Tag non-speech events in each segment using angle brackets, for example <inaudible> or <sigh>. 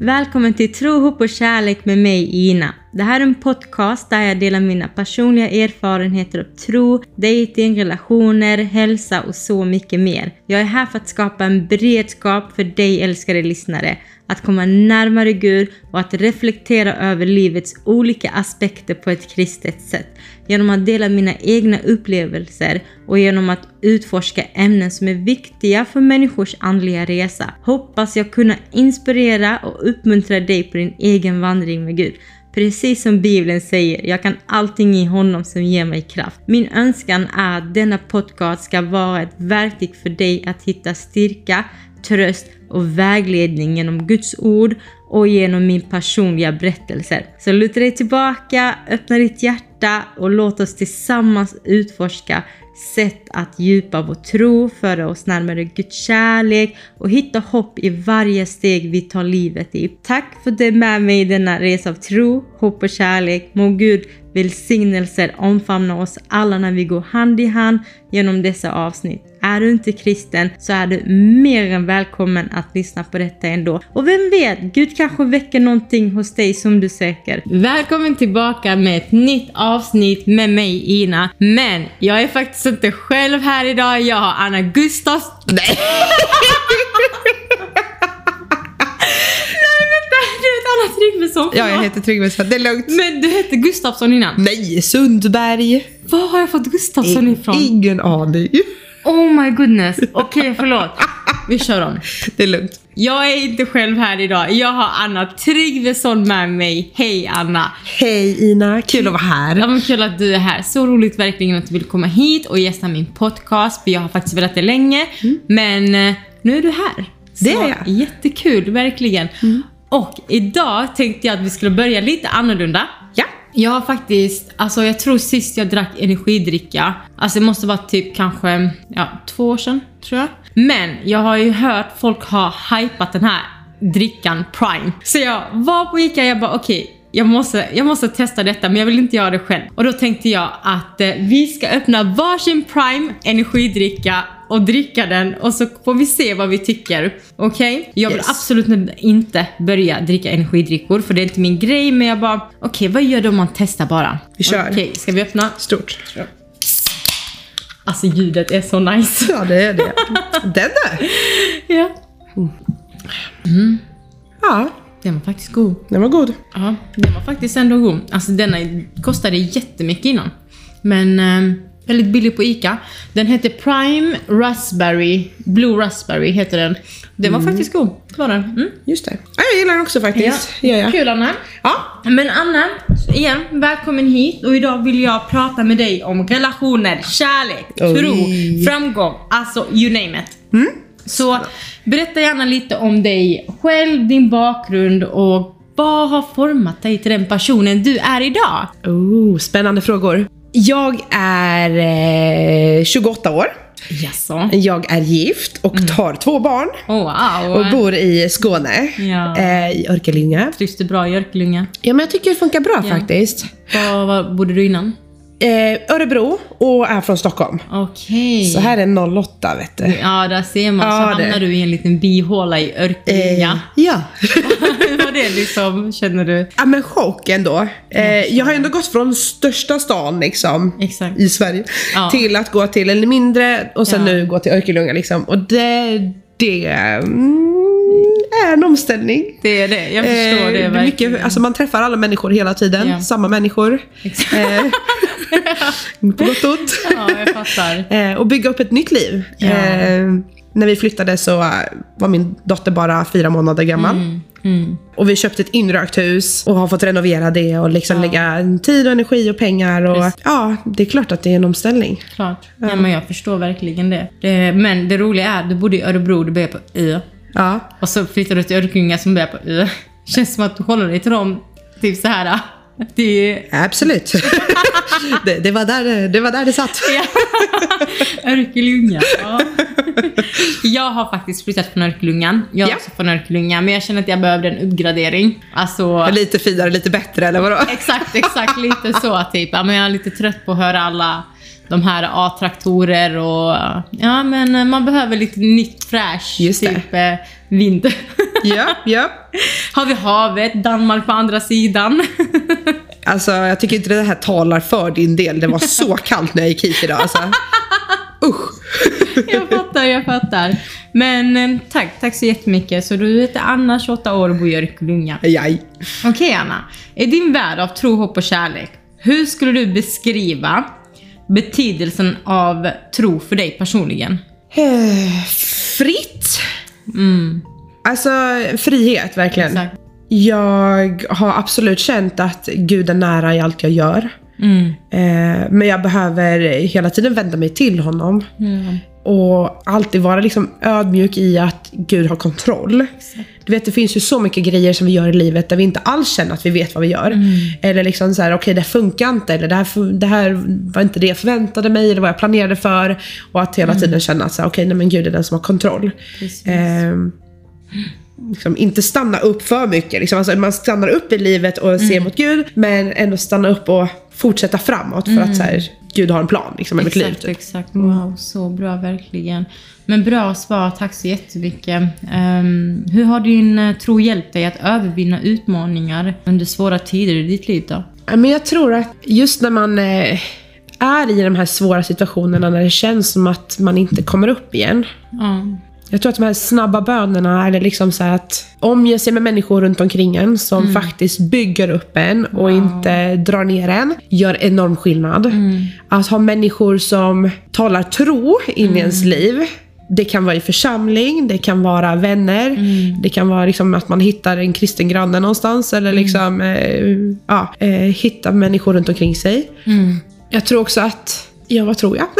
Välkommen till Tro, hopp och kärlek med mig Ina. Det här är en podcast där jag delar mina personliga erfarenheter av tro, dating, relationer, hälsa och så mycket mer. Jag är här för att skapa en beredskap för dig älskade lyssnare att komma närmare Gud och att reflektera över livets olika aspekter på ett kristet sätt. Genom att dela mina egna upplevelser och genom att utforska ämnen som är viktiga för människors andliga resa hoppas jag kunna inspirera och uppmuntra dig på din egen vandring med Gud. Precis som Bibeln säger, jag kan allting i honom som ger mig kraft. Min önskan är att denna podcast ska vara ett verktyg för dig att hitta styrka, tröst och vägledning genom Guds ord och genom min personliga berättelser. Så luta dig tillbaka, öppna ditt hjärta och låt oss tillsammans utforska sätt att djupa vår tro, föra oss närmare Guds kärlek och hitta hopp i varje steg vi tar livet i. Tack för att du är med mig i denna resa av tro, hopp och kärlek. Må Gud välsignelser omfamna oss alla när vi går hand i hand genom dessa avsnitt. Är du inte kristen så är du mer än välkommen att lyssna på detta ändå. Och vem vet, Gud kanske väcker någonting hos dig som du söker. Välkommen tillbaka med ett nytt avsnitt med mig Ina. Men jag är faktiskt inte själv här idag, jag har Anna Gustafs... <laughs> Nej! Nej vänta, du heter Tryggvesson. Ja, jag heter Tryggvesson. Det är lugnt. Men du hette Gustafsson innan. Nej, Sundberg. Var har jag fått Gustafsson ifrån? Ingen aning. Oh my goodness. Okej, okay, förlåt. Vi kör om. Det är lugnt. Jag är inte själv här idag. Jag har Anna Tryggvesson med mig. Hej Anna! Hej Ina, kul att vara här. Ja, men kul att du är här. Så roligt verkligen att du vill komma hit och gästa min podcast. För jag har faktiskt velat det länge. Mm. Men eh, nu är du här. Så det är jag. Jättekul, verkligen. Mm. Och idag tänkte jag att vi skulle börja lite annorlunda. Ja. Jag har faktiskt, alltså jag tror sist jag drack energidricka, alltså det måste vara typ kanske, ja, två år sedan tror jag. Men jag har ju hört folk ha hypat den här drickan Prime. Så jag var på Ica och jag bara okej, okay, jag måste, jag måste testa detta men jag vill inte göra det själv. Och då tänkte jag att eh, vi ska öppna varsin Prime energidricka och dricka den och så får vi se vad vi tycker. Okej? Okay? Jag vill yes. absolut inte börja dricka energidrickor för det är inte min grej men jag bara okej okay, vad gör det om man testar bara? Vi kör. Okej, okay, ska vi öppna? Stort. Alltså ljudet är så nice. Ja det är det. Den där! <laughs> Ja. Mm. Ja. Den var faktiskt god. Den var god. Ja, den var faktiskt ändå god. Alltså denna kostade jättemycket innan. Men eh, väldigt billig på ICA. Den heter Prime Raspberry, Blue Raspberry heter den. Den var mm. faktiskt god. Var den. Mm. Just det. Ja, jag gillar den också faktiskt. Ja. Ja, ja. Kul Anna. Ja. Men Anna, igen, välkommen hit. Och idag vill jag prata med dig om relationer, kärlek, Oj. tro, framgång. Alltså, you name it. Mm. Så berätta gärna lite om dig själv, din bakgrund och vad har format dig till den personen du är idag? Oh, spännande frågor. Jag är eh, 28 år. Jaså. Jag är gift och mm. tar två barn. Oh, wow. Och bor i Skåne. Ja. Eh, I Örkelljunga. Trivs du bra i Örkelljunga? Ja, men jag tycker det funkar bra ja. faktiskt. Var, var bodde du innan? Eh, Örebro och är från Stockholm. Okej. Så här är 08 vet du. Ja, där ser man. Ja, så hamnar det. du i en liten bihåla i Örkelljunga. Eh, ja. <laughs> Hur var det liksom, känner du? Ja men chock ändå. Eh, jag har ändå gått från största stan liksom Exakt. i Sverige ja. till att gå till en mindre och sen ja. nu gå till Örkelljunga liksom. Och det, det mm, är en omställning. Det är det, jag förstår eh, det verkligen. Mycket, alltså man träffar alla människor hela tiden, ja. samma människor. Eh, <laughs> på gott och ont. Ja, jag fattar. Eh, och bygga upp ett nytt liv. Ja. Eh, när vi flyttade så var min dotter bara fyra månader gammal. Mm. Mm. Och vi köpte ett inrökt hus och har fått renovera det och liksom ja. lägga tid och energi och pengar. Och, ja, det är klart att det är en omställning. Klart. Ja. ja men jag förstår verkligen det. det. Men det roliga är, du bodde i Örebro, du började på Y. Ja. Och så flyttar du till Örkelljunga som börjar på Ö. <laughs> Känns som att du håller dig till dem, typ så här. Det... Absolut. <laughs> det, det, var där, det var där det satt. <laughs> Örkelljunga. Ja. <laughs> Jag har faktiskt flyttat från Örkelljungan. Jag är ja. också från Örkelljunga, men jag känner att jag behövde en uppgradering. Alltså... Lite finare, lite bättre eller vadå? Exakt, exakt. Lite så typ. Ja, men jag är lite trött på att höra alla de här A-traktorer och ja men man behöver lite nytt fräsch Just typ eh, vind. Ja, ja. Har vi havet, Danmark på andra sidan. Alltså jag tycker inte det här talar för din del. Det var så <laughs> kallt när jag gick hit idag. Alltså. Usch. jag fattar, jag fattar. Men eh, tack, tack så jättemycket. Så du heter Anna, 28 år och bor i Örkelljunga. Jaj. Okej Anna, i din värld av tro, hopp och kärlek, hur skulle du beskriva betydelsen av tro för dig personligen? Eh, Fritt. Mm, Alltså frihet verkligen. exakt. Jag har absolut känt att Gud är nära i allt jag gör. Mm. Eh, men jag behöver hela tiden vända mig till honom. Mm. Och alltid vara liksom ödmjuk i att Gud har kontroll. Du vet, det finns ju så mycket grejer som vi gör i livet där vi inte alls känner att vi vet vad vi gör. Mm. Eller liksom så här, okej det här funkar inte. Eller det här, det här var inte det jag förväntade mig eller vad jag planerade för. Och att hela tiden känna att okej, nej men Gud är den som har kontroll. Mm. Precis. Ehm, liksom inte stanna upp för mycket. Liksom. Alltså, man stannar upp i livet och Mm. ser mot Gud, men ändå stanna upp och fortsätta framåt för att så här, Gud har en plan liksom, med mitt liv. Mm. Exakt, Typ. exakt. Wow, så bra verkligen. Men bra svar, tack så jättemycket. Ehm, hur har din eh, tro hjälpt dig att övervinna utmaningar under svåra tider i ditt liv då? Men jag tror att just när man eh, är i de här svåra situationerna när det känns som att man inte kommer upp igen. Ja. Jag tror att de här snabba bönerna, eller liksom så att omge sig med människor runt omkring en som faktiskt bygger upp en och inte drar ner en, gör enorm skillnad. Att ha människor som talar tro in i ens liv. Det kan vara i församling, det kan vara vänner, det kan vara liksom att man hittar en kristen granne någonstans eller liksom eh, ja, eh, hitta människor runt omkring sig. Jag tror också att, ja vad tror jag? <laughs>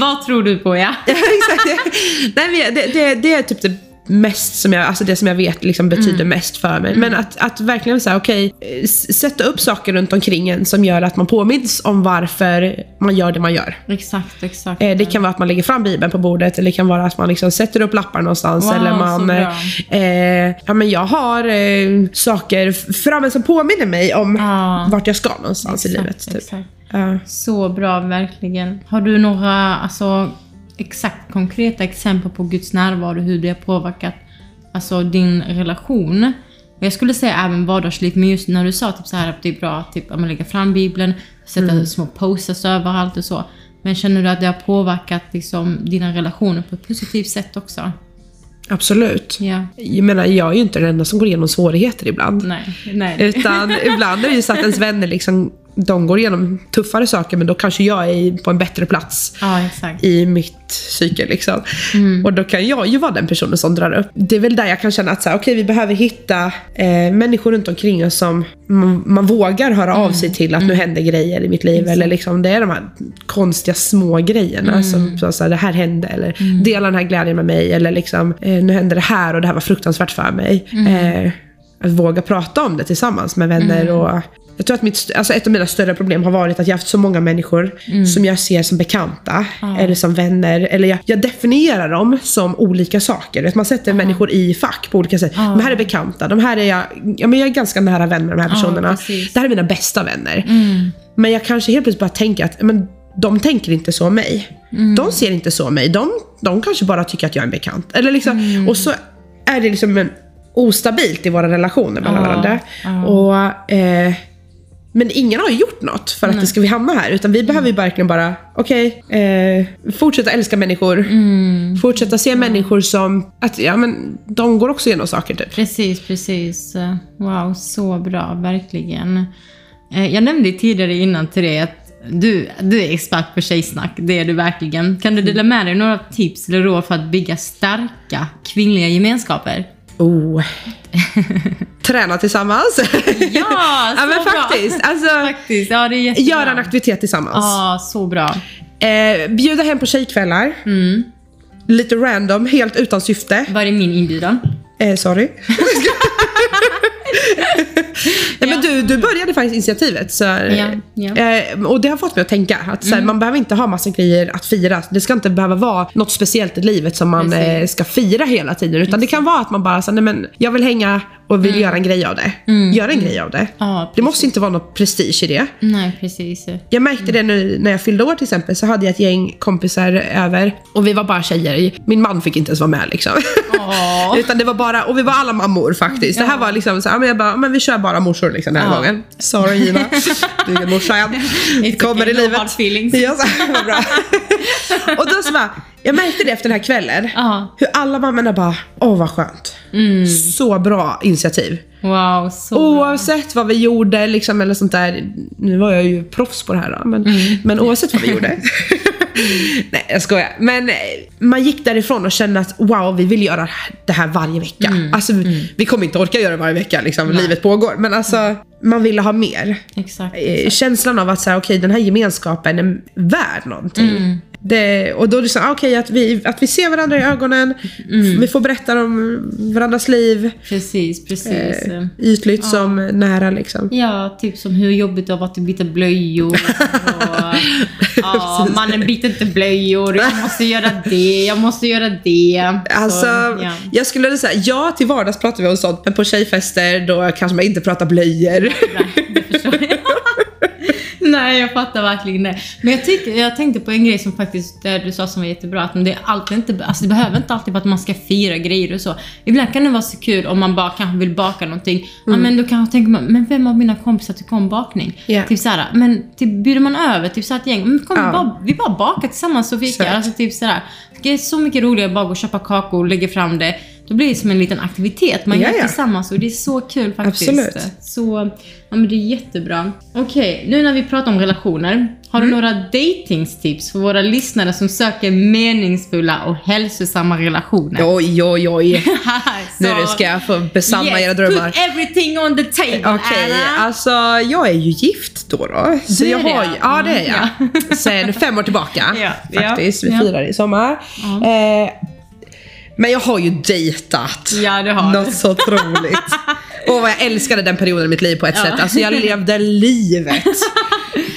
Vad tror du på ja? Ja, exakt. Nej, det, det, det är typ det mest som jag, alltså det som jag vet liksom betyder mest för mig. Men att, att verkligen säga okej, eh, s- sätta upp saker runt omkring en som gör att man påminns om varför man gör det man gör. Exakt, exakt. Eh, Det kan vara att man lägger fram bibeln på bordet eller det kan vara att man liksom sätter upp lappar någonstans. Wow, eller man, bra. eh, ja, men jag har eh, saker framme som påminner mig om Ja. vart jag ska någonstans i Exakt, livet. Typ. exakt. Ja. Så bra, verkligen. Har du några alltså, exakt konkreta exempel på Guds närvaro, hur det har påverkat alltså, din relation? Och jag skulle säga även vardagslivet, men just när du sa typ så här att det är bra att typ, lägger fram Bibeln, sätta små posters överallt och så. Men känner du att det har påverkat liksom, dina relationer på ett positivt sätt också? Absolut. Ja. Jag menar, jag är ju inte den enda som går igenom svårigheter ibland. Nej. Nej. Utan ibland är det ju så att ens vänner liksom, de går igenom tuffare saker men då kanske jag är på en bättre plats Ja, exakt. i mitt psyke. Liksom. Mm. Och då kan jag ju vara den personen som drar upp. Det är väl där jag kan känna att så här, okej, vi behöver hitta eh, människor runt omkring oss som man, man vågar höra av sig till att nu händer grejer i mitt liv. Eller liksom, det är de här konstiga små grejerna som så, så här, det här hände. Eller dela den här glädjen med mig. Eller liksom, eh, nu hände det här och det här var fruktansvärt för mig. Eh, att våga prata om det tillsammans med vänner. och jag tror att mitt, alltså ett av mina större problem har varit att jag har haft så många människor som jag ser som bekanta eller som vänner. Eller jag, jag definierar dem som olika saker. Vet, Man sätter människor i fack på olika sätt. De här är bekanta, de här är jag, ja, men jag är ganska nära vän med de här personerna. det här är mina bästa vänner. Men jag kanske helt plötsligt bara tänker att men, de tänker inte så om mig. De ser inte så om mig. De, de kanske bara tycker att jag är en bekant. Eller liksom, Och så är det liksom en ostabilt i våra relationer mellan varandra. Och, eh, men ingen har gjort något för att det ska vi hamna här. Utan vi behöver ju verkligen bara, okej, eh, fortsätta älska människor. Mm. Fortsätta se människor som, att ja men de går också igenom saker typ. Precis, precis. Wow, så bra, verkligen. Eh, Jag nämnde tidigare innan till dig att du, du är expert på tjejsnack, det är du verkligen. Kan du dela med dig några tips eller råd för att bygga starka kvinnliga gemenskaper? Oh. <laughs> Träna tillsammans. Ja, så <laughs> ja men bra. faktiskt. Alltså, Faktiskt, ja det är jättebra. göra en aktivitet tillsammans. Ja, så bra. Eh, bjuda hem på tjejkvällar. Mm. Lite random, helt utan syfte. Var är min inbjudan? Eh, sorry. <laughs> Nej, men du, du började faktiskt initiativet. Så, Ja, ja. Eh, och det har fått mig att tänka att så här, man behöver inte ha massa grejer att fira. Det ska inte behöva vara något speciellt i livet som man Precis. eh, ska fira hela tiden. Utan det kan vara att man bara säger, nej men jag vill hänga och vill göra en grej av det. Gör en grej av det. Ja, det måste inte vara något prestige i det. Nej, precis. Jag märkte det nu när jag fyllde år till exempel, så hade jag ett gäng kompisar över och vi var bara tjejer. Min man fick inte ens vara med liksom. <laughs> Utan det var bara, och vi var alla mammor faktiskt. Det här var liksom så här, men jag bara, men vi kör bara morsor liksom den här Ja. gången. Sorry Gina, <laughs> du är morsa än. Kommer i livet. hard feelings. Ja, så här, vad bra. <laughs> och då så bara, jag märkte det efter den här kvällen. Ja. Hur alla mammorna bara, åh vad skönt. Mm. Så bra initiativ. Wow, så bra. Oavsett vad vi gjorde liksom, eller sånt där. Nu var jag ju proffs på det här då, men, Mm. men oavsett vad vi gjorde. <laughs> <laughs> Nej jag skojar. Men eh, man gick därifrån och kände att wow vi vill göra det här varje vecka. Mm. Alltså vi kommer inte orka göra det varje vecka liksom, livet pågår. Men alltså man ville ha mer. Exakt. Eh, Känslan av att säga okej den här gemenskapen är värd någonting. Mm. Det, och då så, ah, okej att, vi, att vi ser varandra i ögonen, Mm. vi får berätta om varandras liv. Precis, precis. Eh, ytligt som nära liksom. Ja, typ som hur jobbigt det har varit att byta blöjor. Och, <laughs> ja, mannen byter inte blöjor. Jag måste göra det, jag måste göra det. Så, Alltså, ja. jag skulle säga ja till vardags pratar vi om sånt, men på tjejfester då kanske man inte pratar blöjor. Nej, det förstår jag. Nej, jag fattar verkligen det. Men jag, tycker, jag tänkte på en grej som faktiskt, det du sa som var jättebra, att det, är alltid inte, alltså det behöver inte alltid vara att man ska fira grejer och så. Ibland kan det vara så kul om man bara kanske vill baka någonting. Ja, men då kanske tänker man, men vem av mina kompisar tycker om bakning? Ja. Typ såhär, men typ bjuder man över typ såhär ett gäng, men kom, Ja. vi, bara, vi bara bakar tillsammans och fikar. Alltså typ sådär. Det är så mycket roligare bara gå och köpa kakor och lägga fram det. Då blir det som en liten aktivitet man Ja, gör ja. tillsammans och det är så kul faktiskt. Absolut. Så, ja men det är jättebra. Okej, nu när vi pratar om relationer. Har Mm. du några datingstips för våra lyssnare som söker meningsfulla och hälsosamma relationer? Oj, oj, oj. <laughs> Nu ska jag få besanna yes, era drömmar. Put everything on the table, Okej, Anna. alltså jag är ju gift då. då så Du är jag har det? ju, ja det är jag. Mm, Sen fem år tillbaka <laughs> Ja, ja, faktiskt. Vi ja. firar i sommar. Eh, men jag har ju dejtat. Ja, det har Något du. så otroligt. <laughs> Och vad jag älskade den perioden i mitt liv på ett Ja. sätt. Alltså jag levde livet. <laughs>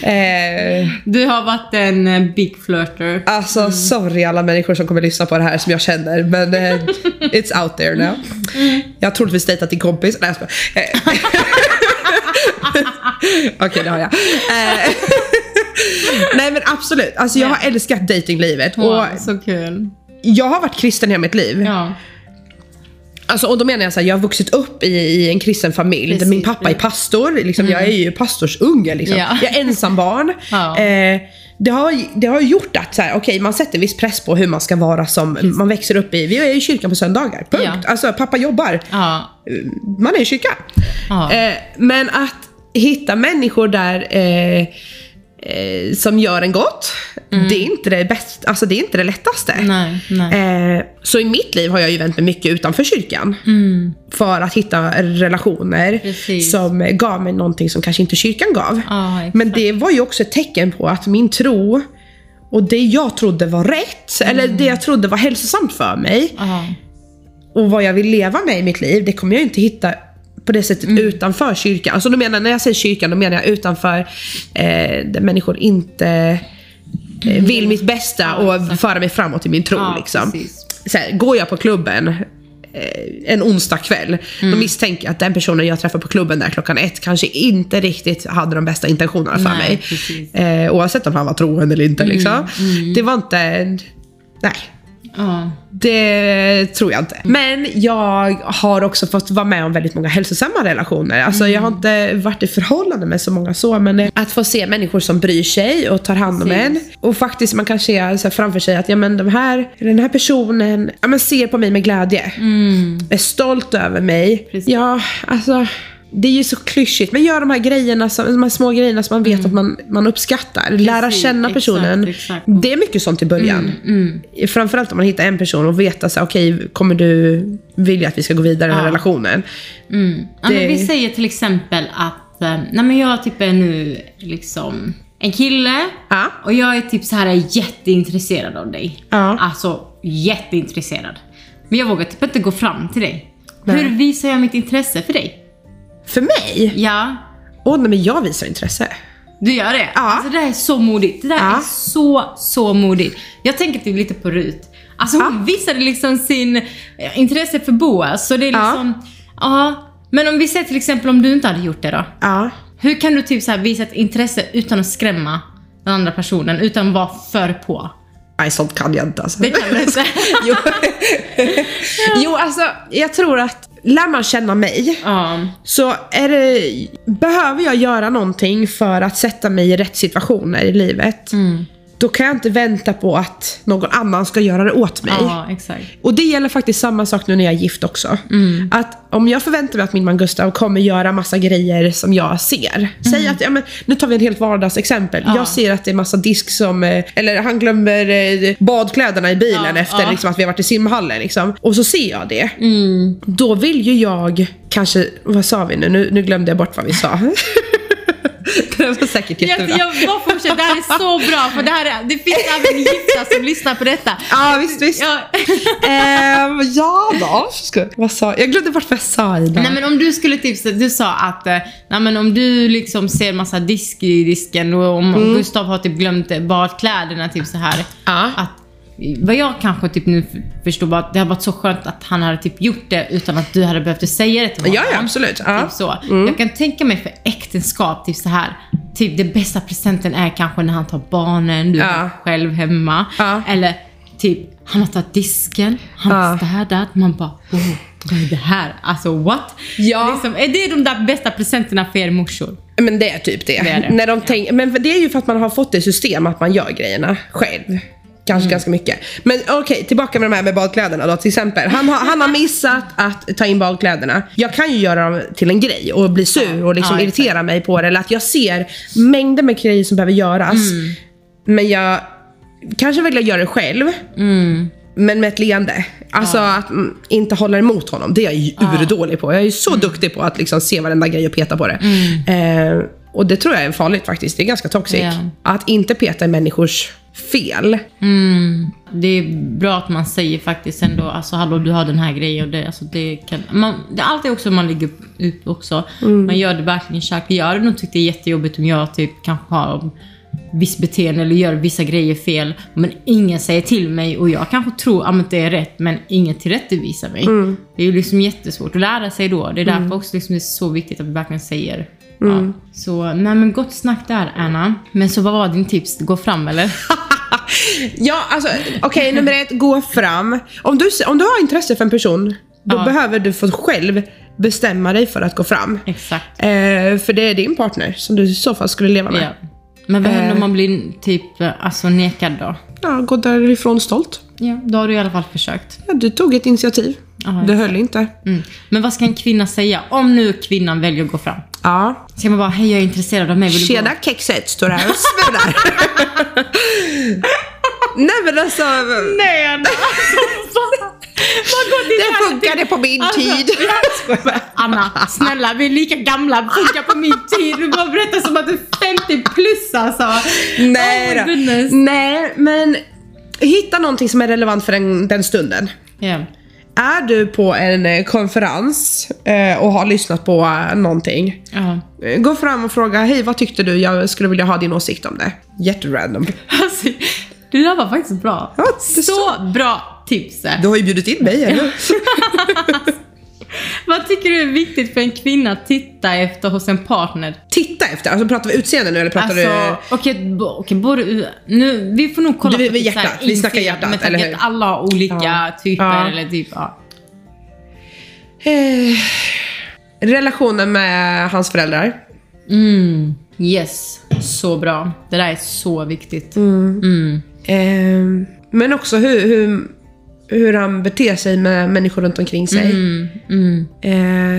Eh, Du har varit en eh, big flirter. Alltså Mm. sorry alla människor som kommer lyssna på det här som jag känner men eh, it's out there now. Mm. Jag har troligtvis dejtat din kompis. Nej jag. Eh, <laughs> Okej det har jag. Eh, Nej men absolut, alltså jag har älskat datinglivet Wow, och så kul. Jag har varit kristen hela mitt liv. Ja. Alltså, och då menar jag så här, jag har vuxit upp i, i en kristen familj Precis. min pappa är pastor. Liksom, Jag är ju pastorsunge. Liksom. Ja. Jag är ensambarn. <laughs> Ja. Eh, det, har, det har gjort att så här, okay, man sätter viss press på hur man ska vara som man växer upp i. Vi är i kyrkan på söndagar. Punkt. Ja. Alltså pappa jobbar. Ja. Man är i kyrkan. Eh, men att hitta människor där eh, eh, som gör en gott. Det är inte det bästa, alltså det är inte det lättaste. Mm. Nej, nej. Eh, så i mitt liv har jag ju vänt mig mycket utanför kyrkan. För att hitta relationer Mm. Precis. som gav mig någonting som kanske inte kyrkan gav. Exakt. Men det var ju också ett tecken på att min tro och det jag trodde var rätt, eller det jag trodde var hälsosamt för mig Ja. och vad jag vill leva med i mitt liv, det kommer jag inte hitta på det sättet Mm. utanför kyrkan. Alltså då menar, när jag säger kyrkan, då menar jag utanför eh, där människor inte eh, vill mitt bästa och föra mig framåt i min tro. Ja, liksom. här, går jag på klubben eh, en onsdag kväll, då misstänker jag att den personen jag träffar på klubben där klockan ett kanske inte riktigt hade de bästa intentionerna för Nej, mig. Eh, oavsett om han var troende eller inte. Liksom. Det var inte... Nej. Ja. Det tror jag inte. Men jag har också fått vara med om väldigt många hälsosamma relationer. Alltså jag har inte varit i förhållande med så många så, men att få se människor som bryr sig och tar hand om en. Och faktiskt man kan se så framför sig att ja, men de här, den här personen ja, men ser på mig med glädje. Är stolt över mig. Precis. Ja, alltså. Det är ju så klyschigt, men gör de här grejerna, som, de här små grejerna som man vet att man, man uppskattar. Lära Precis, känna personen. exakt, exakt. Mm, Det är mycket sånt i början. Framförallt om man hittar en person och vet att okej, kommer du vilja att vi ska gå vidare i den här Ja. relationen? Mm. Ja, Det- men vi säger till exempel att eh, nej, men jag typ är nu liksom en kille Ja. och jag är typ så här jätteintresserad av dig. Ja. Alltså jätteintresserad. Men jag vågar typ inte gå fram till dig. Nej. Hur visar jag mitt intresse för dig? För mig? Ja, Åh, nej, men jag visar intresse. du gör det? Ja. Alltså det där är så modigt. Det där Ja. är så, så modigt. Jag tänker typ lite på Rut. Alltså hon visade liksom sin eh, intresse för Boas. Så det är Ja. liksom, ja. Men om vi säger till exempel om du inte hade gjort det då? Ja. Hur kan du typ så här visa ett intresse utan att skrämma den andra personen, utan att vara för på? Nej, sånt kan jag inte alltså. Det kan du inte. <laughs> jo. jo, alltså jag tror att lär man känna mig ja. så det, behöver jag göra någonting för att sätta mig i rätt situationer i livet. Mm. Då kan jag inte vänta på att någon annan ska göra det åt mig. ja. Och det gäller faktiskt samma sak nu när jag är gift också. Mm. Att om jag förväntar mig att min man Gustav kommer göra massa grejer som jag ser. Säg att, ja, men, nu tar vi ett helt vardagsexempel. Mm. Ja. Jag ser att det är massa disk som, eh, eller han glömmer eh, badkläderna i bilen Ja, efter. Liksom, att vi har varit i simhallen. Liksom. Och så ser jag det. Mm. Då vill ju jag kanske, vad sa vi nu? Nu, nu glömde jag bort vad vi sa. <laughs> <laughs> det var säkert Jag, jättebra. jag bara fortsätter, det här är så bra för det, här är, det finns även gifta som lyssnar på detta. Ja, visst, visst. Ja. <laughs> Ehm, ja då. Vad sa jag? Jag glömde bort vad jag sa Ida. Nej men om du skulle så- du sa att eh, nej, men om du liksom ser massa disk i disken och om Gustav har typ glömt badkläderna typ så här. Ja. Att, vad jag kanske typ nu förstår bara att det hade varit så skönt att han hade typ gjort det utan att du hade behövt säga det till honom. Ja, ja, absolut. Ja. Typ så. Jag kan tänka mig för äktenskap, typ så här. Typ det bästa presenten är kanske när han tar barnen, du Ja. är själv hemma. Ja. Eller typ, han har tagit disken, han har Ja. städat. Man bara, oh, vad är det här? Alltså what? Ja. Liksom, är det de där bästa presenterna för er morsor? Men det är typ det. Det är det. När de tänk, men det är ju för att man har fått det system att man gör grejerna själv. Kanske Mm. ganska mycket. Men okej, tillbaka med de här med badkläderna då till exempel. Han har, han har missat att ta in badkläderna. Jag kan ju göra dem till en grej och bli sur och liksom Ja, irritera mig på det. Eller att jag ser mängder med grejer som behöver göras. Mm. Men jag kanske vill jag göra det själv. Mm. Men med ett leende. Alltså att mm, inte hålla emot honom. Det är jag ju urdålig på. Jag är så Mm. duktig på att liksom se varenda grej och peta på det. Eh, och det tror jag är farligt faktiskt. Det är ganska toxic. Ja. Att inte peta i människors fel. Mm. Det är bra att man säger faktiskt ändå, alltså hallå du har den här grejen och det, alltså, det kan, man, det är alltid också man lägger ut också. Man gör det verkligen kärlek. Jag hade nog tyckt det är jättejobbigt om jag typ kanske har viss beteende eller gör vissa grejer fel men ingen säger till mig och jag kanske tror att det är rätt men ingen tillrättavisar mig. Det är ju liksom jättesvårt att lära sig då. Det är därför också liksom det är så viktigt att vi verkligen säger Ja. Så, nej men gott snack där Anna. Men så vad var din tips? Gå fram eller? <laughs> Ja, alltså okej, nummer ett, gå fram. Om du, om du har intresse för en person, då Ja. behöver du få själv bestämma dig för att gå fram. Exakt. Eh, för det är din partner som du i så fall skulle leva med. Ja. Men vad händer om Eh. man blir typ alltså nekad då? Ja, gå därifrån stolt. Ja, då har du i alla fall försökt. Ja, du tog ett initiativ. Ja, det exakt. höll inte. Mm. Men vad ska en kvinna säga om nu kvinnan väljer att gå fram? Ja. Ska man bara, hej jag är intresserad av mig, vill du Tjena gå? kexet, står här och svurar. <laughs> Nej men alltså, Nej Anna! <laughs> Det funkade på min Alltså, tid. Anna, snälla vi är lika gamla, funkar på min tid. Du bara berättar som att du är 50 plus alltså. Nej oh. Nej, men hitta någonting som är relevant för den, den stunden. Ja. Är du på en eh, konferens eh, och har lyssnat på eh, någonting. Ja. eh, Gå fram och fråga, hej vad tyckte du? Jag skulle vilja ha din åsikt om det. Jätterandom. Alltså, det där var faktiskt bra. Ja, är så bra tips. Du har ju bjudit in mig, eller <laughs> <laughs> Vad tycker du är viktigt för en kvinna att titta efter hos en partner? Titta efter, alltså pratar vi utseende nu eller pratar Alltså, du... okej, okej, både, nu, vi får nog kolla Du, på typ hjärtat. Vi snackar hjärtat, med eller hur? att alla har olika Ja. typer Ja. eller typ, ja. Eh, relationen med hans föräldrar. Mm, yes, så bra. Det där är så viktigt. Mm. Eh, men också hur, hur, hur han beter sig med människor runt omkring sig. Mm, mm.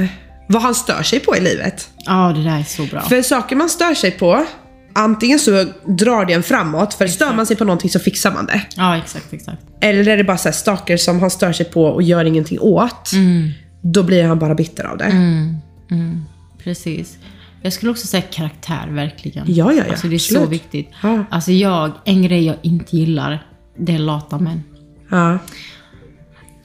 Eh, vad han stör sig på i livet. Ja, det där är så bra. För saker man stör sig på, antingen så drar det en framåt, för stör man sig på någonting så fixar man det. Ja, exakt, exakt. Eller är det bara så saker som han stör sig på och gör ingenting åt, Mm, då blir han bara bitter av det. mm, mm. Precis. Jag skulle också säga karaktär, verkligen. Ja, ja, ja. Alltså det är så absolut. viktigt. Ja. Alltså jag, en grej jag inte gillar, det är lata män. Ja.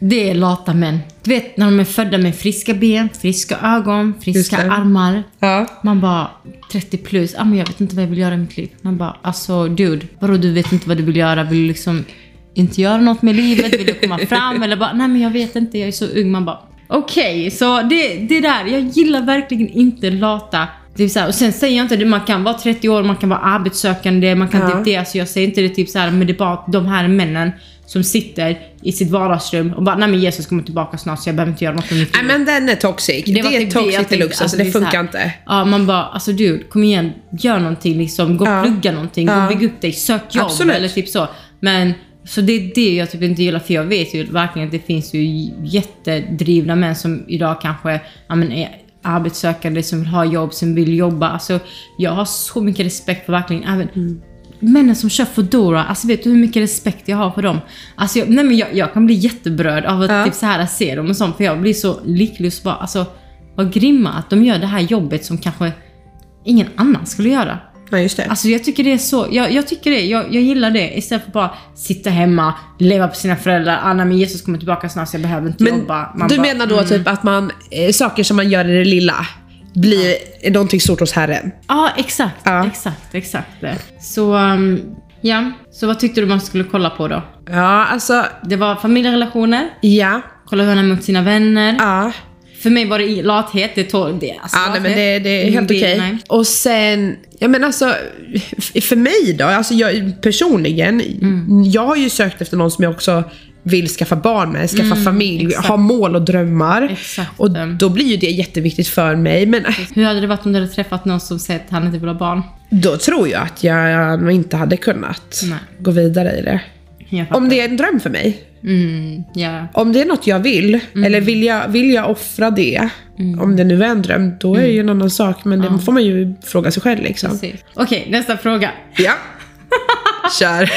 Det är lata män. Du vet när de är födda med friska ben, friska ögon, friska armar. Ja. Man bara 30 plus, ah, men jag vet inte vad jag vill göra i mitt liv. Man bara alltså dude, vadå du vet inte vad du vill göra? Vill du liksom inte göra något med livet? Vill du komma <laughs> fram? Eller bara nej men jag vet inte, jag är så ung. Man bara okej, så det, det där, jag gillar verkligen inte lata. Det är så här, och sen säger jag inte det, man kan vara 30 år, man kan vara arbetssökande, man kan Ja. typ det. Alltså jag säger inte det typ så här, men det är bara de här männen som sitter i sitt vardagsrum och bara nej men Jesus kommer tillbaka snart så jag behöver inte göra något med mitt Nej liv. men den är toxic. Det, var är typ toxic deluxe, alltså, det är så funkar inte. Ja, man bara, alltså du, kom igen, gör någonting liksom. Gå och Ja. plugga någonting, Ja. gå och bygg upp dig, sök jobb Absolut. eller typ så. Men, så det är det jag typ inte gillar, för jag vet ju verkligen att det finns ju jättedrivna män som idag kanske ja, men är arbetssökande, som vill ha jobb, som vill jobba. Alltså, jag har så mycket respekt för verkligen även Mm. Männen som kör Foodora, alltså vet du hur mycket respekt jag har för dem? Alltså jag, nej men jag, jag kan bli jätteberörd av att Ja. typ så här se dem och sånt, för jag blir så lycklig och så bara, alltså vad grymma att de gör det här jobbet som kanske ingen annan skulle göra. Ja, just det. Alltså jag tycker det är så, jag, jag tycker det, jag, jag gillar det. Istället för att bara sitta hemma, leva på sina föräldrar, ah, nej men Jesus kommer tillbaka snart så jag behöver inte Men jobba. Man du bara, menar då typ att man, eh, saker som man gör i det lilla blir någonting stort hos Herren? Ja, exakt, Ja. exakt, exakt. Så, um, ja. Så vad tyckte du man skulle kolla på då? Ja, alltså, Det var familjerelationer, ja. kolla hur han är mot sina vänner. Ja, För mig var det lathet, det tog det. Alltså, ja nej, men det, det är helt okej. nej. Och sen, ja men alltså, för mig då, alltså jag personligen, Mm. jag har ju sökt efter någon som jag också vill skaffa barn med, skaffa familj, Mm, exakt. ha mål och drömmar. Exakt. Och då blir ju det jätteviktigt för mig. Men Hur hade det varit om du hade träffat någon som säger att han inte vill ha barn? då tror jag att jag inte hade kunnat Nej. gå vidare i det. Om det är en dröm för mig. Mm, ja. Om det är något jag vill, Mm. eller vill jag, vill jag offra det, om det nu är en dröm, då är det ju en annan sak. Men det får man ju fråga sig själv liksom. Okej, nästa fråga. Ja. <laughs> Kör.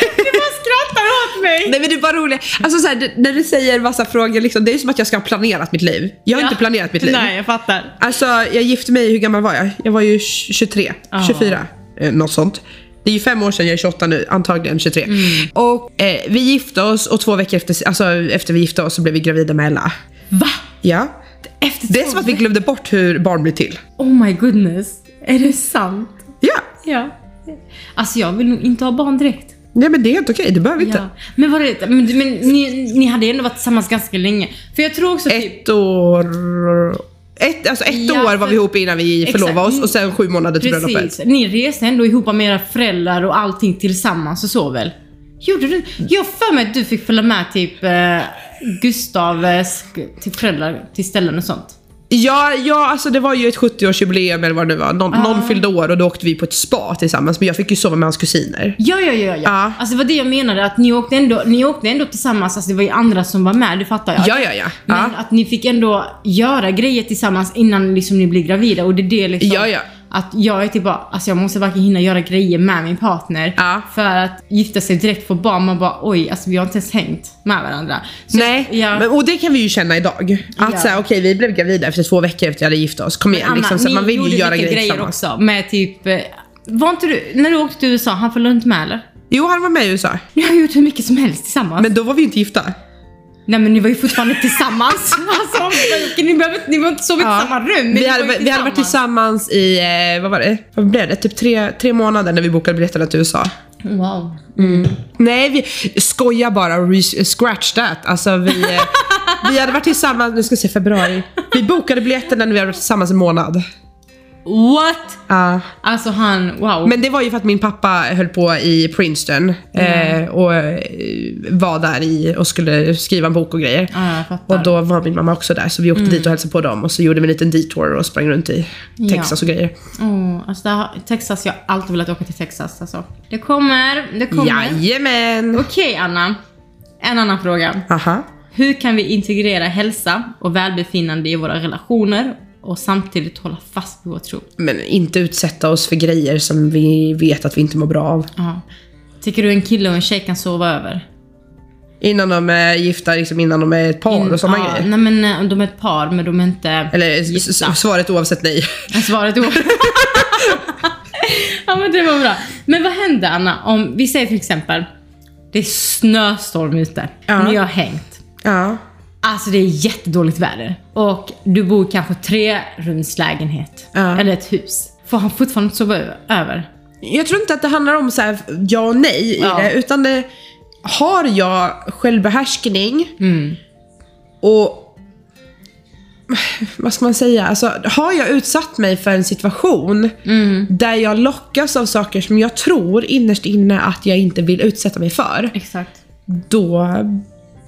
Åt mig! Nej men det är bara roligt. Alltså så här, när du säger massa frågor, liksom, det är som att jag ska ha planerat mitt liv. Jag har Ja. inte planerat mitt liv. Nej, jag fattar. Alltså jag gifte mig, hur gammal var jag? Jag var ju 23, Ja. 24, eh, något sånt. Det är ju fem år sedan, jag är 28 nu, antagligen 23. Mm. Och eh, vi gifte oss och två veckor efter, alltså, efter vi gifte oss så blev vi gravida med Ella. Va? Ja. Efter Det är som att vi glömde bort hur barn blir till. Oh my goodness. Är det sant? Ja. Ja. Alltså jag vill nog inte ha barn direkt. Nej men det är helt okej, det behöver vi inte. Ja. Men var det, men, men ni, ni hade ändå varit tillsammans ganska länge. För jag tror också typ... Ett år... Ett, alltså ett Ja, år var för- vi ihop innan vi Exakt. förlovade oss och sen sju månader till bröllopet. Precis. Ni reste ändå ihop med era föräldrar och allting tillsammans och så väl? Gjorde du? Jag har för mig att du fick följa med typ eh, Gustav eh, sk- till föräldrar till ställen och sånt. Ja, ja, alltså det var ju ett 70-årsjubileum eller vad det var. Någon, Ah. någon fyllde år och då åkte vi på ett spa tillsammans. Men jag fick ju sova med hans kusiner. Ja, ja, ja. ja. Ja. Alltså det var det jag menade, att ni åkte ändå, ni åkte ändå tillsammans, alltså det var ju andra som var med, du fattar jag. Ja, ja, ja. Men ja. att ni fick ändå göra grejer tillsammans innan liksom ni blev gravida och det är det liksom. Ja, ja. Att jag är typ bara, alltså jag måste verkligen hinna göra grejer med min partner. Ja. För att gifta sig direkt få barn, man bara oj, alltså vi har inte ens hängt med varandra. Så, Nej, ja. men, och det kan vi ju känna idag. Att Ja. såhär, okej vi blev gravida efter två veckor efter vi hade gift oss. Kom igen, Anna, liksom, så man vill ju göra grejer grejer också med typ, eh, var inte du, när du åkte till USA, han följde inte med eller? Jo, han var med i USA. Ni har gjort hur mycket som helst tillsammans. Men då var vi ju inte gifta. Nej men ni var ju fortfarande tillsammans. <laughs> alltså, ni, behöver, inte- ni var inte sovit i samma rum. Vi hade, vi hade varit tillsammans i, eh, vad var det? Vad blev det? Typ tre, tre månader när vi bokade biljetterna till USA. Wow. Nej, vi skojar bara. Scratch that. Alltså vi, eh, vi hade varit tillsammans, nu ska jag se, februari. Vi bokade biljetterna när vi hade varit tillsammans en månad. What? Ja. Alltså han, wow. Men det var ju för att min pappa höll på i Princeton eh, och eh, var där i och skulle skriva en bok och grejer. Ja. Och då var min mamma också där så vi åkte dit och hälsade på dem och så gjorde vi en liten detour och sprang runt i Texas och grejer. Oh, alltså här, Texas, jag har alltid velat åka till Texas alltså. Det kommer, det kommer. Jajamän! Okej Anna, en annan fråga. Aha. Hur kan vi integrera hälsa och välbefinnande i våra relationer och samtidigt hålla fast vid vår tro? Men inte utsätta oss för grejer som vi vet att vi inte mår bra av. Ja. Tycker du en kille och en tjej kan sova över? Innan de är gifta, liksom innan de är ett par och sådana ja, grejer. Nej men eh, de är ett par men de är inte Eller gifta. svaret oavsett nej. Svaret är <laughs> Ja men det var bra. Men vad händer Anna om, vi säger till exempel, det är snöstorm ute. Ja. Ni har hängt. Ja. Alltså det är jättedåligt väder. Och du bor kanske tre rumslägenhet. Ja. Eller ett hus. Får han fortfarande inte sova över? Jag tror inte att det handlar om så här, ja och nej i Ja. det, utan det har jag självbehärskning Mm. och <sighs> vad ska man säga? Alltså, har jag utsatt mig för en situation Mm. där jag lockas av saker som jag tror innerst inne att jag inte vill utsätta mig för, Exakt. då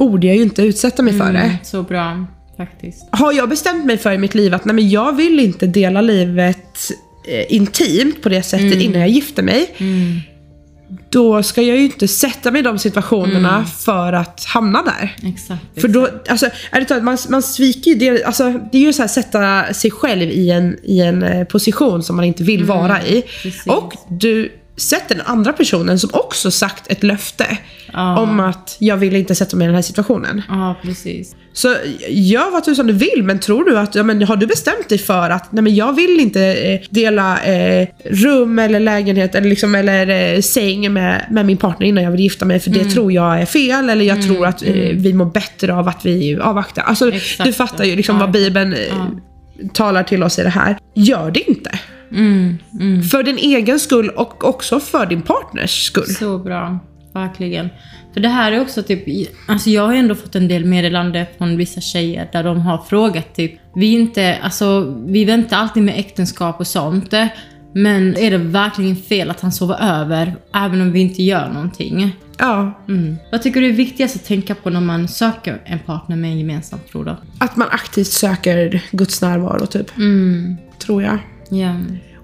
borde jag ju inte utsätta mig för det. Mm, så bra, faktiskt. Har jag bestämt mig för i mitt liv att nej, men jag vill inte dela livet eh, intimt på det sättet Mm. innan jag gifter mig, då ska jag ju inte sätta mig i de situationerna Mm. för att hamna där. Exakt. För då, alltså, är det man, man sviker ju det, alltså, det är ju så här sätta sig själv i en, i en eh, position som man inte vill vara i. Mm, precis. Och du sätter den andra personen som också sagt ett löfte Ja. om att jag vill inte sätta mig i den här situationen. Ja, precis. Så gör vad tusan du vill, men tror du att, ja, men har du bestämt dig för att nej, men jag vill inte eh, dela eh, rum eller lägenhet eller, liksom, eller eh, säng med, med min partner innan jag vill gifta mig för det Mm. tror jag är fel eller jag tror att eh, vi mår bättre av att vi avvaktar. Alltså, Exakt. du fattar ju liksom Ja, vad Bibeln eh, talar till oss i det här. Gör det inte. Mm, mm. För din egen skull och också för din partners skull. Så bra. Verkligen. För det här är också typ, alltså jag har ändå fått en del meddelande från vissa tjejer där de har frågat typ, vi inte, alltså vi väntar alltid med äktenskap och sånt. Men är det verkligen fel att han sover över även om vi inte gör någonting? Ja, Mm. Vad tycker du är viktigast att tänka på när man söker en partner med en gemensam tro då? att man aktivt söker Guds närvaro typ. Mm. Tror jag. Ja,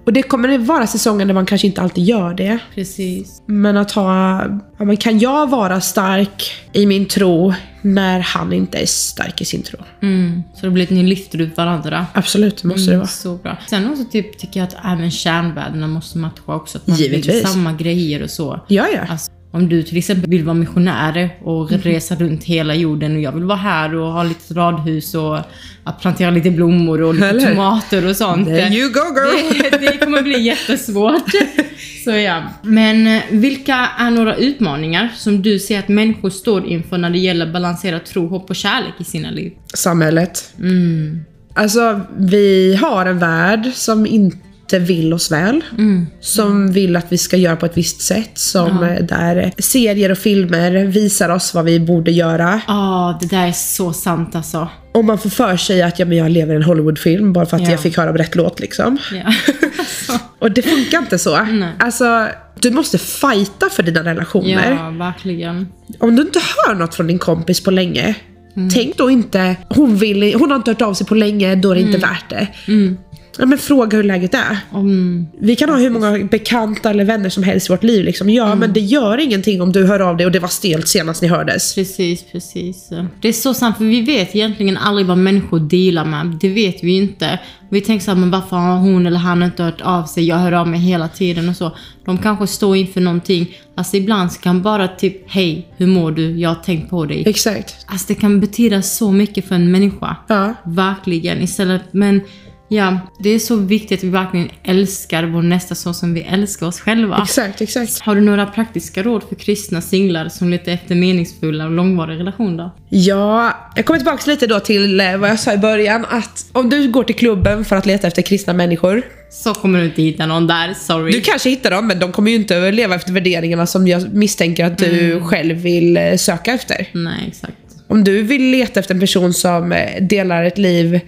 Och det kommer det vara säsonger där man kanske inte alltid gör det. precis. Men att ha, ja, men kan jag vara stark i min tro när han inte är stark i sin tro? Mm. Så det blir att ni lyfter ut varandra. Absolut, det måste det Mm, vara. Så bra. Sen också typ, tycker jag att även kärnvärdena måste matcha också. Att man Givetvis. samma grejer och så. Ja, ja. Alltså, om du till exempel vill vara missionär och Mhm. resa runt hela jorden och jag vill vara här och ha lite radhus och att plantera lite blommor och lite Eller? tomater och sånt. There you go girl! Det, det kommer bli jättesvårt. <laughs> Så ja. Men eh, vilka är några utmaningar som du ser att människor står inför när det gäller att balansera tro, hopp och kärlek i sina liv? Samhället. Mm. Alltså, vi har en värld som inte vill oss väl. Mm. Som vill att vi ska göra på ett visst sätt. Som Ja. eh, där serier och filmer visar oss vad vi borde göra. Ja, det där är så sant alltså. Och man får för sig att ja, men jag lever i en Hollywoodfilm bara för att Ja. jag fick höra rätt låt liksom. Ja. <laughs> alltså. Och det funkar inte så. Nej. Alltså, du måste fighta för dina relationer. ja, verkligen. Om du inte hör något från din kompis på länge, Mm. tänk då inte hon, vill, hon har inte hört av sig på länge, då är det inte värt det. Mm. Ja, men fråga hur läget är. Mm. Vi kan ha hur många bekanta eller vänner som helst i vårt liv. Liksom. Ja, Mm. men det gör ingenting om du hör av dig och det var stelt senast ni hördes. Precis, precis. Det är så sant, för vi vet egentligen aldrig vad människor dealar med. Det vet vi inte. Vi tänker så här, men varför har hon eller han inte hört av sig? Jag hör av mig hela tiden och så. De kanske står inför någonting. Alltså ibland kan bara typ, hej, hur mår du? Jag har tänkt på dig. Exakt. Alltså det kan betyda så mycket för en människa. Ja. Verkligen. Istället, men ja, det är så viktigt att vi verkligen älskar vår nästa så som vi älskar oss själva. Exakt, exakt. Har du några praktiska råd för kristna singlar som letar efter meningsfulla och långvariga relationer? Ja, jag kommer tillbaka lite då till eh, vad jag sa i början. Att om du går till klubben för att leta efter kristna människor. Så kommer du inte hitta någon där, sorry. Du kanske hittar dem, men de kommer ju inte leva efter värderingarna som jag misstänker att du själv vill eh, söka efter. Nej, exakt. Om du vill leta efter en person som eh, delar ett liv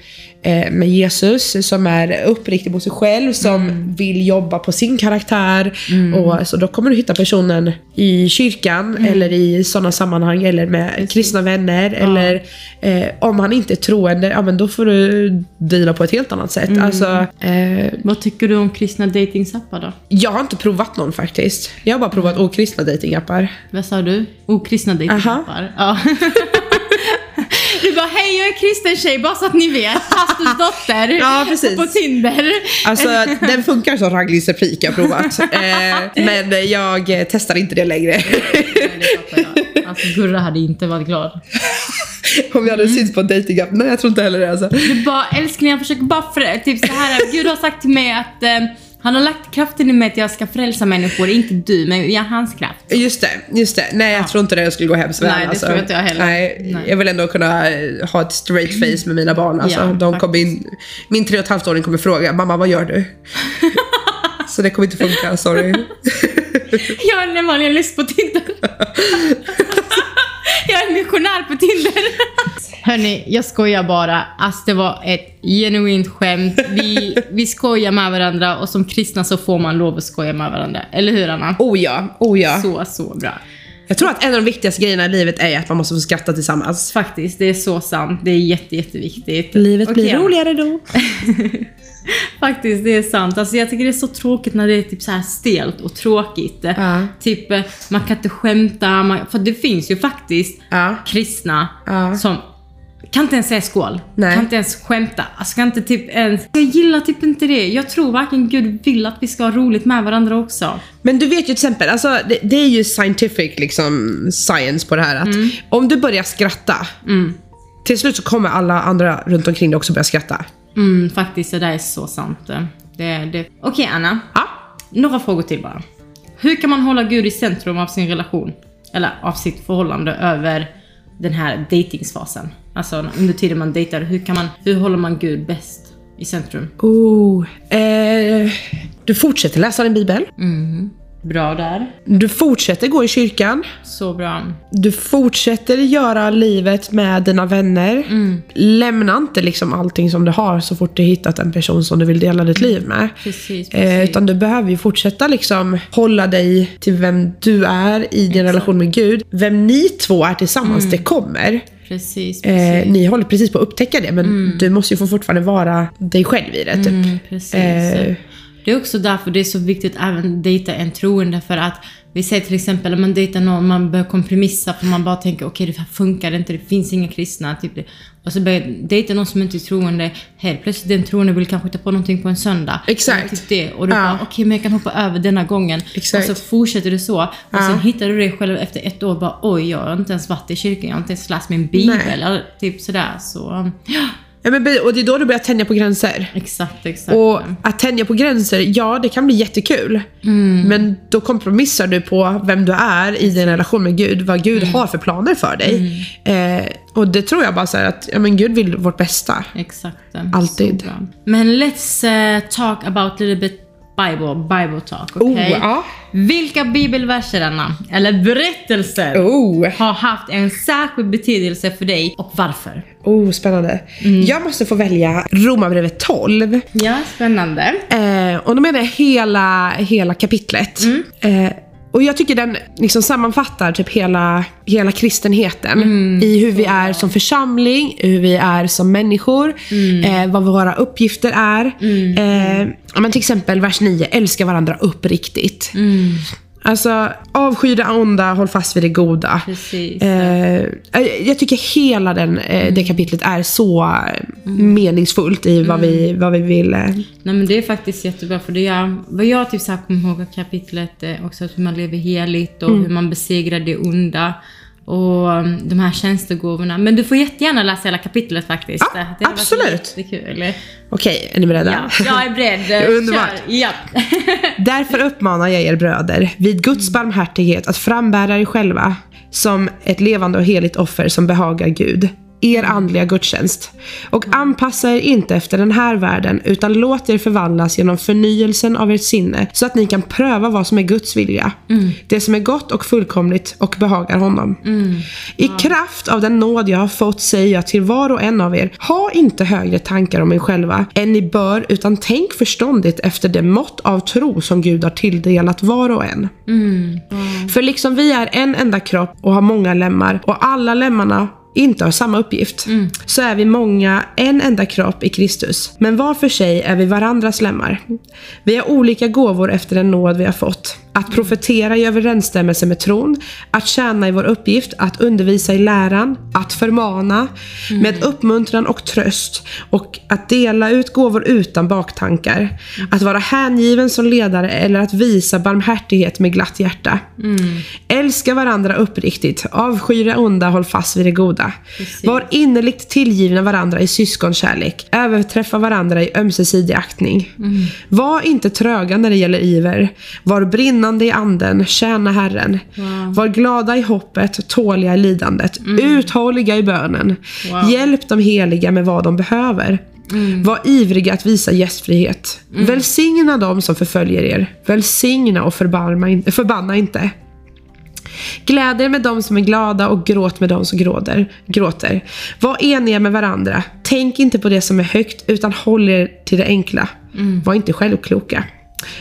med Jesus, som är uppriktig mot sig själv, som vill jobba på sin karaktär. Och, så då kommer du hitta personen i kyrkan eller i sådana sammanhang eller med kristna vänner. Eller eh, om han inte är troende, ja men då får du deala på ett helt annat sätt. Alltså, eh, Vad tycker du om kristna datingsappar då? jag har inte provat någon faktiskt. Jag har bara provat okristna datingappar. Vad sa du? Oh, kristna datingappar? Ja. <laughs> Bara, hej jag är kristen tjej, bara så att ni vet. Pastors dotter. <laughs> Ja, precis. På Tinder. Alltså <laughs> den funkar som raggningsreplik jag har provat. <laughs> eh, men jag eh, testar inte det längre. Nej, det fattar jag. Alltså Gurra hade inte varit glad. Om jag hade Mm. synts på en datingapp. Nej jag tror inte heller det alltså. Du bara, älskling jag försöker bara för typ så här. Gud har sagt till mig att eh, Han har lagt kraften i mig att jag ska frälsa människor, inte du, men ja, hans kraft. Just det, just det. Nej, jag tror inte det skulle gå hem så väl. Nej, det alltså. tror inte jag heller. Nej, Nej. Jag vill ändå kunna eh, ha ett straight face med mina barn. Alltså. Ja, De kommer in, min tre och ett halvt åring kommer fråga, mamma vad gör du? <laughs> så det kommer inte funka, sorry. Jag är nämligen list på Tinder. <laughs> <laughs> jag är missionär på Tinder. <laughs> Hörni, jag skojar bara. Alltså det var ett genuint skämt. Vi, <laughs> vi skojar med varandra och som kristna så får man lov att skoja med varandra. Eller hur Anna? Oh ja, oh ja. Så, så bra. Jag tror att en av de viktigaste grejerna i livet är att man måste få skratta tillsammans. Faktiskt, det är så sant. Det är jätte, jätteviktigt. Livet Okej, blir Anna. roligare då. <laughs> Faktiskt, det är sant. Alltså, jag tycker det är så tråkigt när det är typ så här stelt och tråkigt. Ja. Typ, eh, man kan inte skämta, man, för det finns ju faktiskt Ja. kristna Ja. som kan inte ens säga skål. Nej. Kan inte ens skämta. Alltså, kan inte typ ens... Jag gillar typ inte det. Jag tror varken Gud vill att vi ska ha roligt med varandra också. Men du vet ju till exempel, alltså, det, det är ju scientific liksom, science på det här. Att Mm. Om du börjar skratta, till slut så kommer alla andra runt omkring dig också börja skratta. Mm, faktiskt, det där är så sant. Det, det. Okej Anna, Ja. några frågor till bara. Hur kan man hålla Gud i centrum av sin relation? Eller av sitt förhållande över den här dejtingsfasen? Alltså under tiden man dejtar, hur, kan man, hur håller man Gud bäst i centrum? Oh, eh, du fortsätter läsa din bibel. Bra där. Du fortsätter gå i kyrkan. Så bra. Du fortsätter göra livet med dina vänner. Lämna inte liksom allting som du har så fort du hittat en person som du vill dela ditt liv med. Precis, precis. Eh, utan du behöver ju fortsätta liksom hålla dig till vem du är i din relation med Gud. Vem ni två är tillsammans, det kommer. precis, precis. Eh, ni håller precis på att upptäcka det men du måste ju få fortfarande vara dig själv i det. Typ. Mm, precis. Eh. Det är också därför det är så viktigt att även dejta en troende för att vi säger till exempel om man dejtar någon, man börjar kompromissa för man bara tänker okej det här funkar inte, det finns inga kristna. Typ det. Och så börjar dejta någon som inte är troende, helt plötsligt den troende vill kanske ta på någonting på en söndag. Exakt. Typ det. Och du Ja. bara okej men jag kan hoppa över denna gången. Exakt. Och så fortsätter du så. Och Ja. sen hittar du dig själv efter ett år bara oj jag har inte ens varit i kyrkan, jag har inte ens läst min bibel. Eller typ sådär. Så ja, Ja, men, och det är då du börjar tänja på gränser. exakt, exakt. Och att tänja på gränser, ja det kan bli jättekul. Mm. Men då kompromissar du på vem du är i din relation med Gud, vad Gud Mm. har för planer för dig. Eh, och det tror jag bara så att ja, men Gud vill vårt bästa. Exakt. Alltid. Men let's eh, talk about a little bit Bible, Bible talk. Oh, okej? ja. Vilka bibelverser, Anna, eller berättelser, Oh, har haft en särskild betydelse för dig och varför? oh spännande. Mm. Jag måste få välja Romarbrevet 12. Ja, spännande. Eh, och då menar jag hela, hela kapitlet. Mm. Eh, och jag tycker den liksom sammanfattar typ hela, hela kristenheten Mm. i hur vi är som församling, hur vi är som människor, Mm. eh, vad våra uppgifter är. Eh, ja, men till exempel vers 9, älska varandra uppriktigt. Mm. Alltså, avsky det onda, håll fast vid det goda. Precis. Eh, jag tycker hela den, eh, det kapitlet är så eh, meningsfullt i vad, vi, vad vi vill. Eh. Nej men det är faktiskt jättebra för det är, vad jag typ så här kommer ihåg av kapitlet också att hur man lever heligt och hur man besegrar det onda. Och um, de här tjänstegåvorna. Men du får jättegärna läsa hela kapitlet faktiskt. Ja, Det har varit absolut. Jättekul. Okej, är ni beredda? Ja, jag är beredd. <laughs> Underbart. Kör. Ja. <laughs> Därför uppmanar jag er bröder, vid Guds barmhärtighet, att frambära er själva som ett levande och heligt offer som behagar Gud. Er andliga gudstjänst. Och anpassa er inte efter den här världen, utan låt er förvandlas genom förnyelsen av ert sinne, så att ni kan pröva vad som är Guds vilja. Det som är gott och fullkomligt och behagar honom. I kraft av den nåd jag har fått säger jag till var och en av er, ha inte högre tankar om er själva än ni bör, utan tänk förståndigt efter det mått av tro som Gud har tilldelat var och en. För liksom vi är en enda kropp och har många lemmar och alla lemmarna inte har samma uppgift, så är vi många en enda kropp i Kristus. Men var för sig är vi varandras lemmar. Vi har olika gåvor efter den nåd vi har fått. Att profetera i överensstämmelse med tron, att tjäna i vår uppgift, att undervisa i läran, att förmana med uppmuntran och tröst och att dela ut gåvor utan baktankar, att vara hängiven som ledare eller att visa barmhärtighet med glatt hjärta. Älska varandra uppriktigt, avsky det onda, håll fast vid det goda. Precis. Var innerligt tillgivna varandra i syskonkärlek, överträffa varandra i ömsesidig aktning. Var inte tröga när det gäller iver, var brinnande i anden, tjäna Herren. Var glada i hoppet, tåliga i lidandet, uthålliga i bönen. Wow. Hjälp de heliga med vad de behöver. Var ivriga att visa gästfrihet. Välsigna dem som förföljer er. Välsigna och in- förbanna inte. Gläd er med dem som är glada och gråt med dem som gråter. gråter. Var eniga med varandra. Tänk inte på det som är högt utan håll er till det enkla. Var inte självkloka.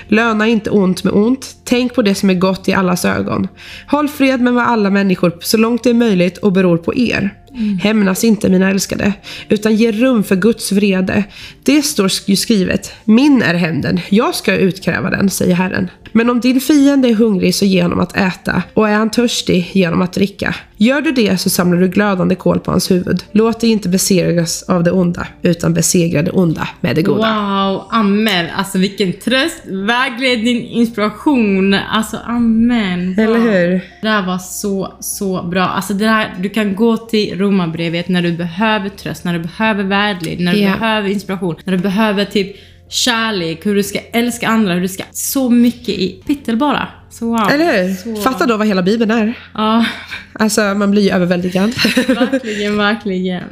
Löna inte ont med ont. Tänk på det som är gott i allas ögon. Håll fred med alla människor så långt det är möjligt och beror på er. Hämnas inte mina älskade, utan ge rum för Guds vrede. Det står ju skrivet, min är hämnden, jag ska utkräva den, säger Herren. Men om din fiende är hungrig så ge honom att äta, och är han törstig, ge honom att dricka. Gör du det så samlar du glödande kol på hans huvud. Låt dig inte besegras av det onda, utan besegra det onda med det goda. Wow, amen. Alltså vilken tröst, vägledning, inspiration. Alltså amen. Wow. Eller hur? Det här var så, så bra. Alltså det här, du kan gå till Romarbrevet när du behöver tröst, när du behöver vägledning, när du Ja. behöver inspiration, när du behöver typ kärlek, hur du ska älska andra, hur du ska... Så mycket i kapitel bara. Så wow. Eller hur? Så, Fatta då vad hela Bibeln är. Ja, Alltså, man blir ju överväldigad. <laughs> verkligen, verkligen.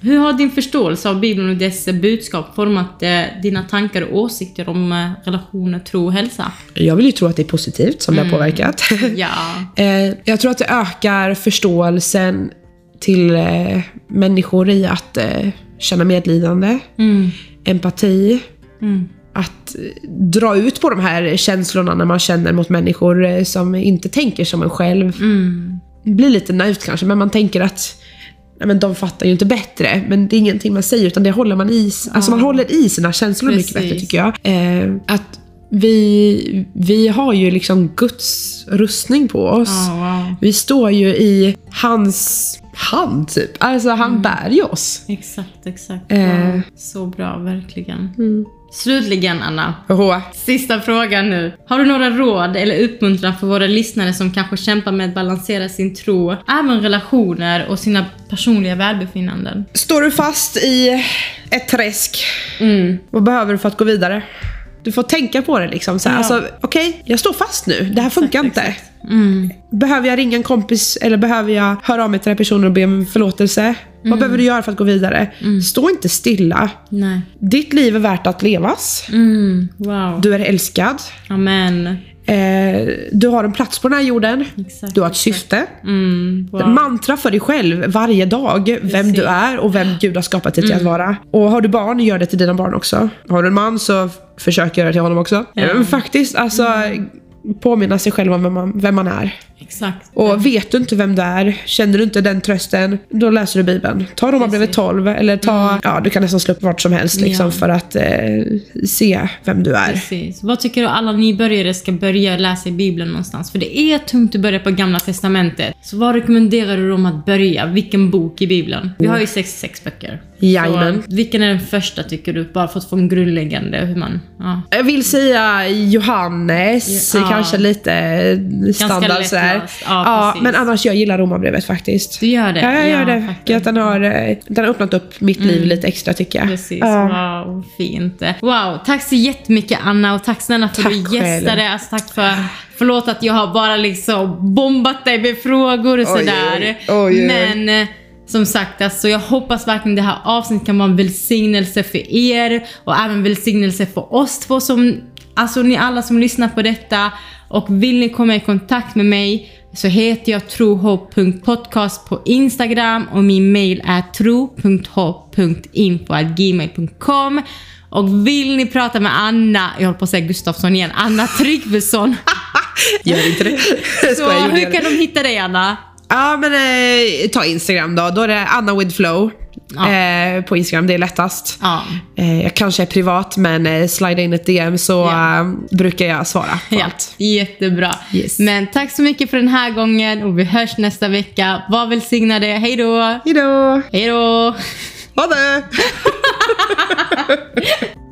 Hur har din förståelse av Bibeln och dess budskap format eh, dina tankar och åsikter om eh, relationer, tro och hälsa? Jag vill ju tro att det är positivt som det har påverkat. Ja. <laughs> Eh, jag tror att det ökar förståelsen till eh, människor i att eh, känna medlidande, Mm. empati, Mm. att eh, dra ut på de här känslorna när man känner mot människor eh, som inte tänker som en själv. Mm. Det blir lite naivt kanske, men man tänker att nej, men de fattar ju inte bättre. Men det är ingenting man säger, utan det håller man i. Alltså man håller i sina känslor mycket Precis. bättre tycker jag. Eh, att vi, vi har ju liksom Guds rustning på oss. Ja, wow. Vi står ju i hans hand typ. Alltså han bär ju oss. Exakt, exakt. Eh. Så bra, verkligen. Slutligen, Anna. Oho. Sista frågan nu. Har du några råd eller uppmuntran för våra lyssnare som kanske kämpar med att balansera sin tro, även relationer och sina personliga välbefinnanden? Står du fast i ett träsk, Mm. vad behöver du för att gå vidare? Du får tänka på det liksom. Så här. Ja. Alltså, Okej, jag står fast nu. Det här funkar inte. exakt. Mm. Behöver jag ringa en kompis eller behöver jag höra av mig till den här personen och be om förlåtelse? Mm. Vad behöver du göra för att gå vidare? Stå inte stilla. Nej. Ditt liv är värt att levas. Mm. Wow. Du är älskad. Amen. Eh, du har en plats på den här jorden. Exakt. Du har ett syfte. Mm. Wow. Mantra för dig själv varje dag, vem Precis. du är och vem Gud har skapat dig till att vara. Och har du barn, gör det till dina barn också. Har du en man så försök göra det till honom också. Ja. Men faktiskt, alltså påminna sig själv om vem man, vem man är. Exakt. Och vet du inte vem du är, känner du inte den trösten, då läser du Bibeln. Ta Romarbrevet 12 eller ta, ja du kan nästan slå upp vart som helst liksom Ja. för att eh, se vem du är. Precis. Vad tycker du alla nybörjare ska börja läsa i Bibeln någonstans? För det är tungt att börja på Gamla Testamentet. Så vad rekommenderar du dem att börja? Vilken bok i Bibeln? Vi har ju 66 böcker. Jajamän. Så, vilken är den första tycker du? Bara för att få en grundläggande hur man... Ja. Jag vill säga Johannes, Ja. Kanske lite standard sådär. Ja, precis. men annars jag gillar Romarbrevet faktiskt. Du gör det? Ja, jag gör det. faktiskt. Mm. Att den, har, eh, den har öppnat upp mitt liv lite extra tycker jag. Precis, Ja. wow, fint. Wow, tack så jättemycket Anna och tack snälla för att Tack du gästade. Alltså, tack för, förlåt att jag har bara liksom bombat dig med frågor och sådär. oj, oj, oj. Men eh, som sagt, alltså, jag hoppas verkligen det här avsnittet kan vara en välsignelse för er och även välsignelse för oss två som, alltså ni alla som lyssnar på detta. Och vill ni komma i kontakt med mig så heter jag trohopp.podcast på Instagram och min mail är tro.hopp.info.gmail.com och vill ni prata med Anna, jag håller på att säga Gustafsson igen, Anna Tryggvesson. <laughs> Gör inte det. <laughs> så hur kan de hitta dig Anna? Ja men eh, ta Instagram då. Då är det Anna with flow. Ja. eh, på Instagram. Det är lättast. Ja. Eh, jag kanske är privat men eh, slida in ett DM så Ja. eh, brukar jag svara på allt. jättebra. Yes. Men tack så mycket för den här gången och vi hörs nästa vecka. Var välsignade. Hej då! Hejdå! Hej då! Ha det! <laughs>